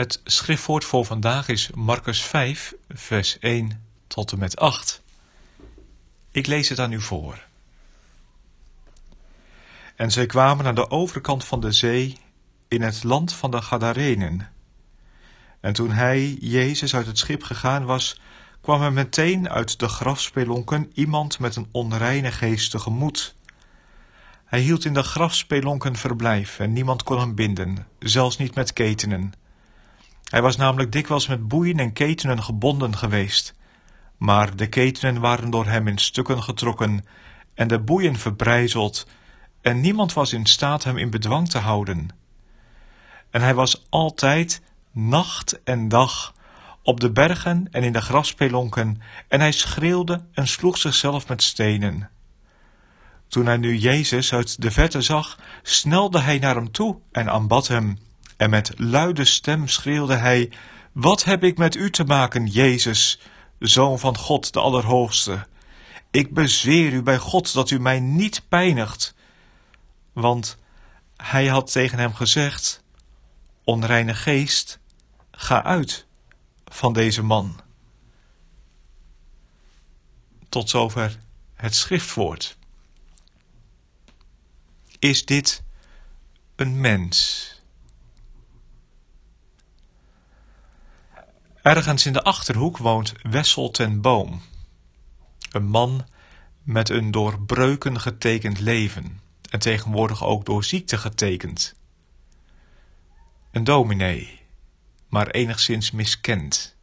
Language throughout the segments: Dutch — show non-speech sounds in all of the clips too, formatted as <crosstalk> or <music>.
Het schriftwoord voor vandaag is Marcus 5, vers 1 tot en met 8. Ik lees het aan u voor. En zij kwamen aan de overkant van de zee in het land van de Gadarenen. En toen hij, Jezus, uit het schip gegaan was, kwam er meteen uit de grafspelonken iemand met een onreine geest tegemoet. Hij hield in de grafspelonken verblijf en niemand kon hem binden, zelfs niet met ketenen. Hij was namelijk dikwijls met boeien en ketenen gebonden geweest. Maar de ketenen waren door hem in stukken getrokken en de boeien verbrijzeld, en niemand was in staat hem in bedwang te houden. En hij was altijd, nacht en dag, op de bergen en in de grafspelonken, en hij schreeuwde en sloeg zichzelf met stenen. Toen hij nu Jezus uit de verte zag, snelde hij naar hem toe en aanbad hem. En met luide stem schreeuwde hij: Wat heb ik met u te maken, Jezus, zoon van God de Allerhoogste? Ik bezweer u bij God dat u mij niet pijnigt. Want hij had tegen hem gezegd: Onreine geest, ga uit van deze man. Tot zover het schriftwoord. Is dit een mens? Ergens in de achterhoek woont Wessel ten Boom. Een man met een door breuken getekend leven en tegenwoordig ook door ziekte getekend. Een dominee, maar enigszins miskend.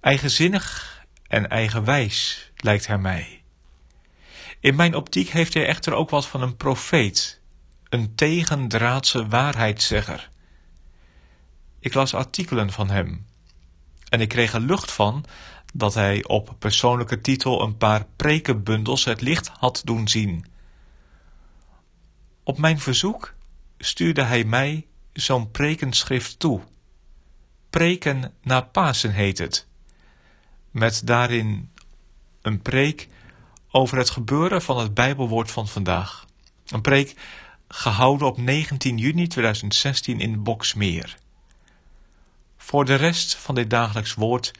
Eigenzinnig en eigenwijs lijkt hij mij. In mijn optiek heeft hij echter ook wat van een profeet, een tegendraadse waarheidszegger. Ik las artikelen van hem en ik kreeg er lucht van dat hij op persoonlijke titel een paar prekenbundels het licht had doen zien. Op mijn verzoek stuurde hij mij zo'n prekenschrift toe. Preken na Pasen heet het, met daarin een preek over het gebeuren van het Bijbelwoord van vandaag. Een preek gehouden op 19 juni 2016 in Boksmeer. Voor de rest van dit dagelijks woord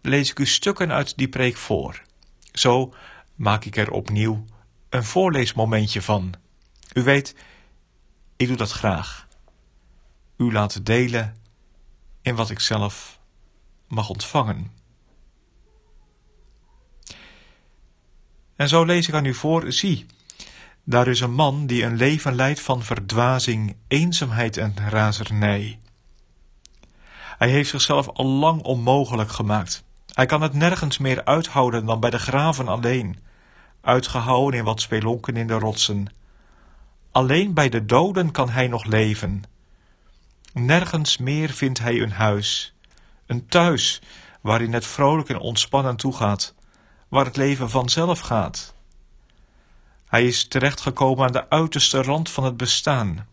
lees ik u stukken uit die preek voor. Zo maak ik er opnieuw een voorleesmomentje van. U weet, ik doe dat graag. U laten delen in wat ik zelf mag ontvangen. En zo lees ik aan u voor, zie, daar is een man die een leven leidt van verdwazing, eenzaamheid en razernij. Hij heeft zichzelf al lang onmogelijk gemaakt. Hij kan het nergens meer uithouden dan bij de graven alleen, uitgehouden in wat spelonken in de rotsen. Alleen bij de doden kan hij nog leven. Nergens meer vindt hij een huis, een thuis waarin het vrolijk en ontspannen toegaat, waar het leven vanzelf gaat. Hij is terechtgekomen aan de uiterste rand van het bestaan.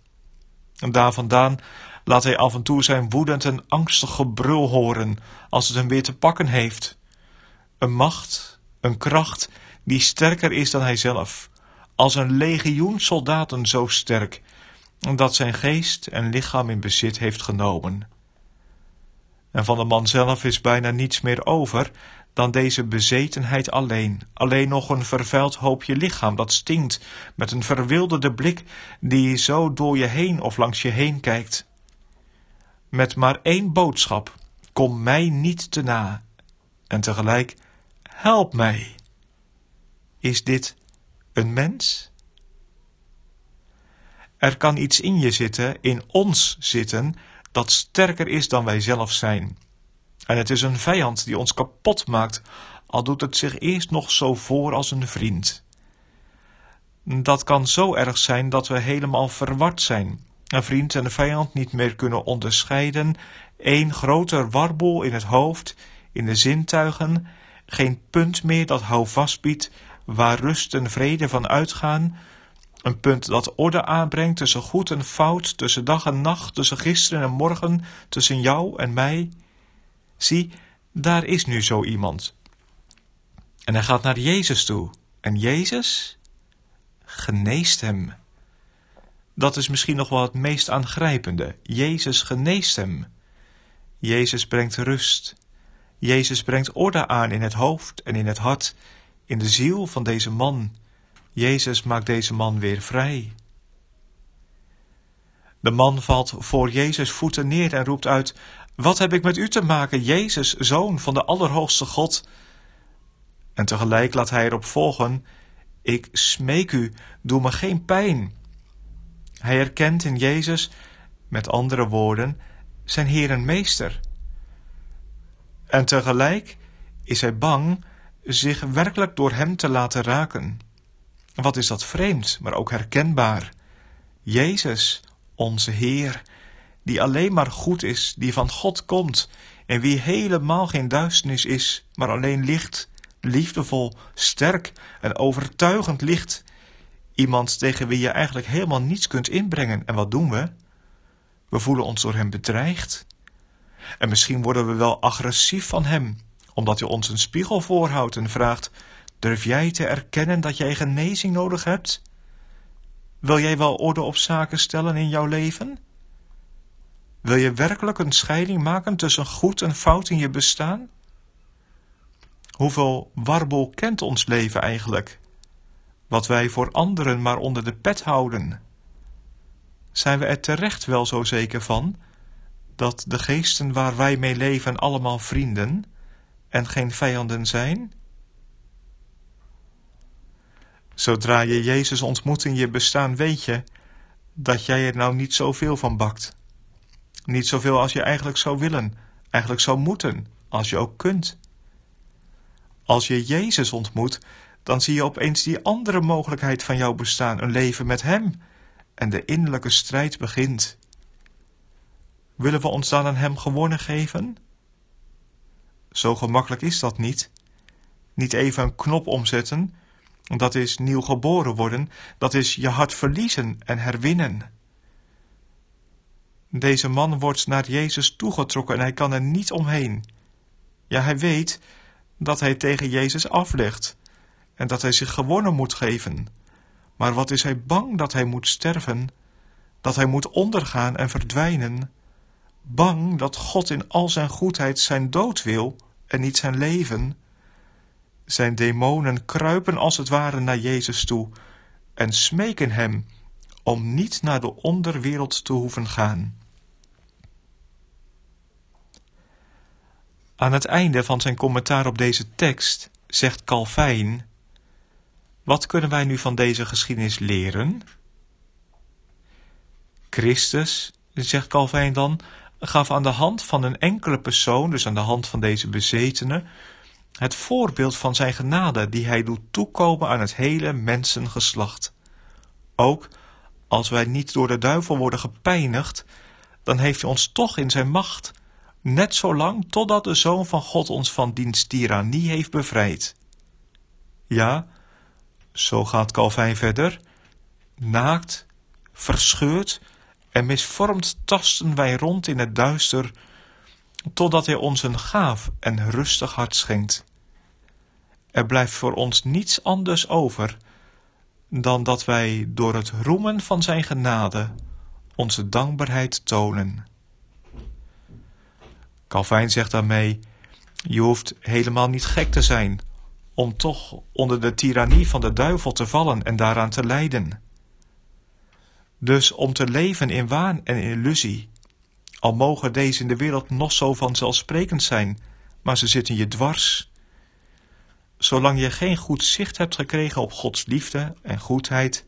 En daar vandaan laat hij af en toe zijn woedend en angstig gebrul horen als het hem weer te pakken heeft. Een macht, een kracht die sterker is dan hij zelf, als een legioen soldaten zo sterk, dat zijn geest en lichaam in bezit heeft genomen. En van de man zelf is bijna niets meer over dan deze bezetenheid alleen, alleen nog een vervuild hoopje lichaam dat stinkt, met een verwilderde blik die zo door je heen of langs je heen kijkt met maar één boodschap: kom mij niet te na. En tegelijk, help mij. Is dit een mens? Er kan iets in je zitten, in ons zitten, dat sterker is dan wij zelf zijn. En het is een vijand die ons kapot maakt, al doet het zich eerst nog zo voor als een vriend. Dat kan zo erg zijn dat we helemaal verward zijn een vriend en vijand niet meer kunnen onderscheiden, één groter warboel in het hoofd, in de zintuigen, geen punt meer dat houvast biedt, waar rust en vrede van uitgaan, een punt dat orde aanbrengt tussen goed en fout, tussen dag en nacht, tussen gisteren en morgen, tussen jou en mij. Zie, daar is nu zo iemand. En hij gaat naar Jezus toe. En Jezus geneest hem. Dat is misschien nog wel het meest aangrijpende. Jezus geneest hem. Jezus brengt rust. Jezus brengt orde aan in het hoofd en in het hart, in de ziel van deze man. Jezus maakt deze man weer vrij. De man valt voor Jezus voeten neer en roept uit: Wat heb ik met u te maken, Jezus, zoon van de Allerhoogste God? En tegelijk laat hij erop volgen: Ik smeek u, doe me geen pijn. Hij erkent in Jezus, met andere woorden, zijn Heer en Meester. En tegelijk is hij bang zich werkelijk door hem te laten raken. Wat is dat vreemd, maar ook herkenbaar. Jezus, onze Heer, die alleen maar goed is, die van God komt en wie helemaal geen duisternis is, maar alleen licht, liefdevol, sterk en overtuigend licht. Iemand tegen wie je eigenlijk helemaal niets kunt inbrengen. En wat doen we? We voelen ons door hem bedreigd. En misschien worden we wel agressief van hem, omdat hij ons een spiegel voorhoudt en vraagt: Durf jij te erkennen dat jij genezing nodig hebt? Wil jij wel orde op zaken stellen in jouw leven? Wil je werkelijk een scheiding maken tussen goed en fout in je bestaan? Hoeveel warboel kent ons leven eigenlijk? Wat wij voor anderen maar onder de pet houden. Zijn we er terecht wel zo zeker van dat de geesten waar wij mee leven allemaal vrienden en geen vijanden zijn? Zodra je Jezus ontmoet in je bestaan, weet je dat jij er nou niet zoveel van bakt. Niet zoveel als je eigenlijk zou willen, eigenlijk zou moeten, als je ook kunt. Als je Jezus ontmoet, dan zie je opeens die andere mogelijkheid van jouw bestaan, een leven met Hem. En de innerlijke strijd begint. Willen we ons dan aan Hem gewonnen geven? Zo gemakkelijk is dat niet. Niet even een knop omzetten, dat is nieuw geboren worden, dat is je hart verliezen en herwinnen. Deze man wordt naar Jezus toegetrokken en hij kan er niet omheen. Ja, hij weet dat hij tegen Jezus aflegt en dat hij zich gewonnen moet geven. Maar wat is hij bang dat hij moet sterven, dat hij moet ondergaan en verdwijnen? Bang dat God in al zijn goedheid zijn dood wil en niet zijn leven? Zijn demonen kruipen als het ware naar Jezus toe en smeken hem om niet naar de onderwereld te hoeven gaan. Aan het einde van zijn commentaar op deze tekst zegt Calvijn: Wat kunnen wij nu van deze geschiedenis leren? Christus, zegt Calvijn dan, gaf aan de hand van een enkele persoon, dus aan de hand van deze bezetene, het voorbeeld van zijn genade die hij doet toekomen aan het hele mensengeslacht. Ook als wij niet door de duivel worden gepijnigd, dan heeft hij ons toch in zijn macht, net zolang totdat de Zoon van God ons van diens tirannie heeft bevrijd. Ja, zo gaat Calvijn verder, naakt, verscheurd en misvormd tasten wij rond in het duister totdat Hij ons een gaaf en rustig hart schenkt. Er blijft voor ons niets anders over dan dat wij door het roemen van Zijn genade onze dankbaarheid tonen. Calvijn zegt daarmee: Je hoeft helemaal niet gek te zijn om toch onder de tirannie van de duivel te vallen en daaraan te lijden. Dus om te leven in waan en illusie, al mogen deze in de wereld nog zo vanzelfsprekend zijn, maar ze zitten je dwars. Zolang je geen goed zicht hebt gekregen op Gods liefde en goedheid,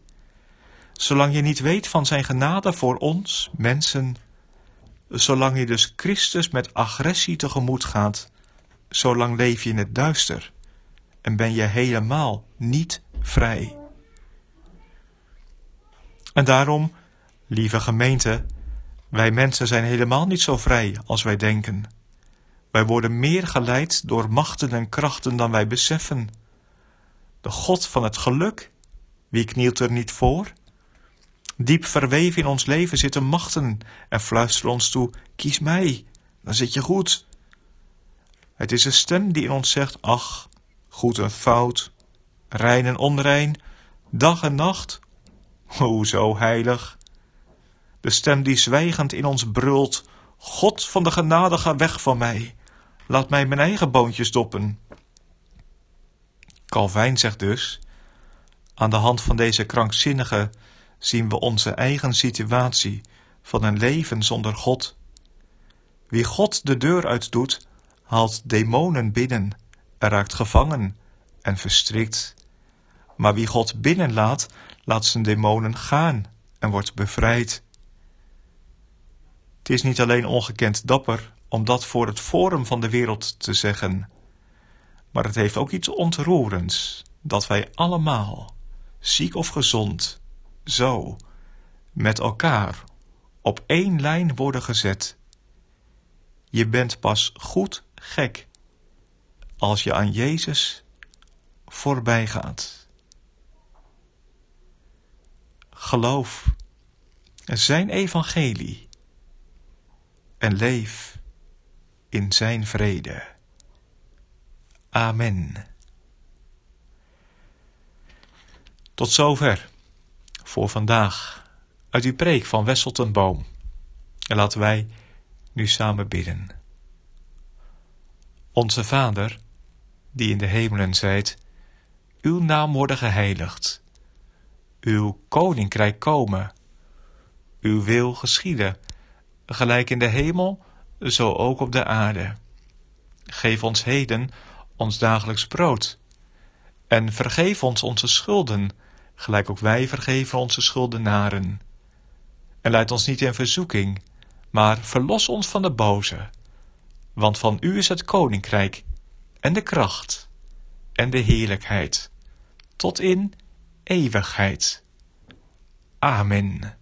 zolang je niet weet van Zijn genade voor ons, mensen, zolang je dus Christus met agressie tegemoet gaat, zolang leef je in het duister en ben je helemaal niet vrij. En daarom Lieve gemeente, wij mensen zijn helemaal niet zo vrij als wij denken. Wij worden meer geleid door machten en krachten dan wij beseffen. De God van het geluk, wie knielt er niet voor? Diep verweven in ons leven zitten machten en fluisteren ons toe: kies mij, dan zit je goed. Het is een stem die in ons zegt: ach, goed en fout, rein en onrein, dag en nacht. <laughs> O, zo heilig. De stem die zwijgend in ons brult: God van de genade, ga weg van mij. Laat mij mijn eigen boontjes doppen. Calvijn zegt dus: aan de hand van deze krankzinnige zien we onze eigen situatie van een leven zonder God. Wie God de deur uitdoet, haalt demonen binnen, raakt gevangen en verstrikt. Maar wie God binnenlaat, laat zijn demonen gaan en wordt bevrijd. Het is niet alleen ongekend dapper om dat voor het forum van de wereld te zeggen, maar het heeft ook iets ontroerends dat wij allemaal, ziek of gezond, zo, met elkaar, op één lijn worden gezet. Je bent pas goed gek als je aan Jezus voorbij gaat. Geloof zijn evangelie en leef in zijn vrede. Amen. Tot zover voor vandaag uit uw preek van Wesseltenboom. En laten wij nu samen bidden. Onze Vader, die in de hemelen zijt, uw naam worden geheiligd, uw koninkrijk komen, uw wil geschieden, gelijk in de hemel, zo ook op de aarde. Geef ons heden ons dagelijks brood, en vergeef ons onze schulden, gelijk ook wij vergeven onze schuldenaren. En leid ons niet in verzoeking, maar verlos ons van de boze. Want van u is het koninkrijk, en de kracht, en de heerlijkheid, tot in eeuwigheid. Amen.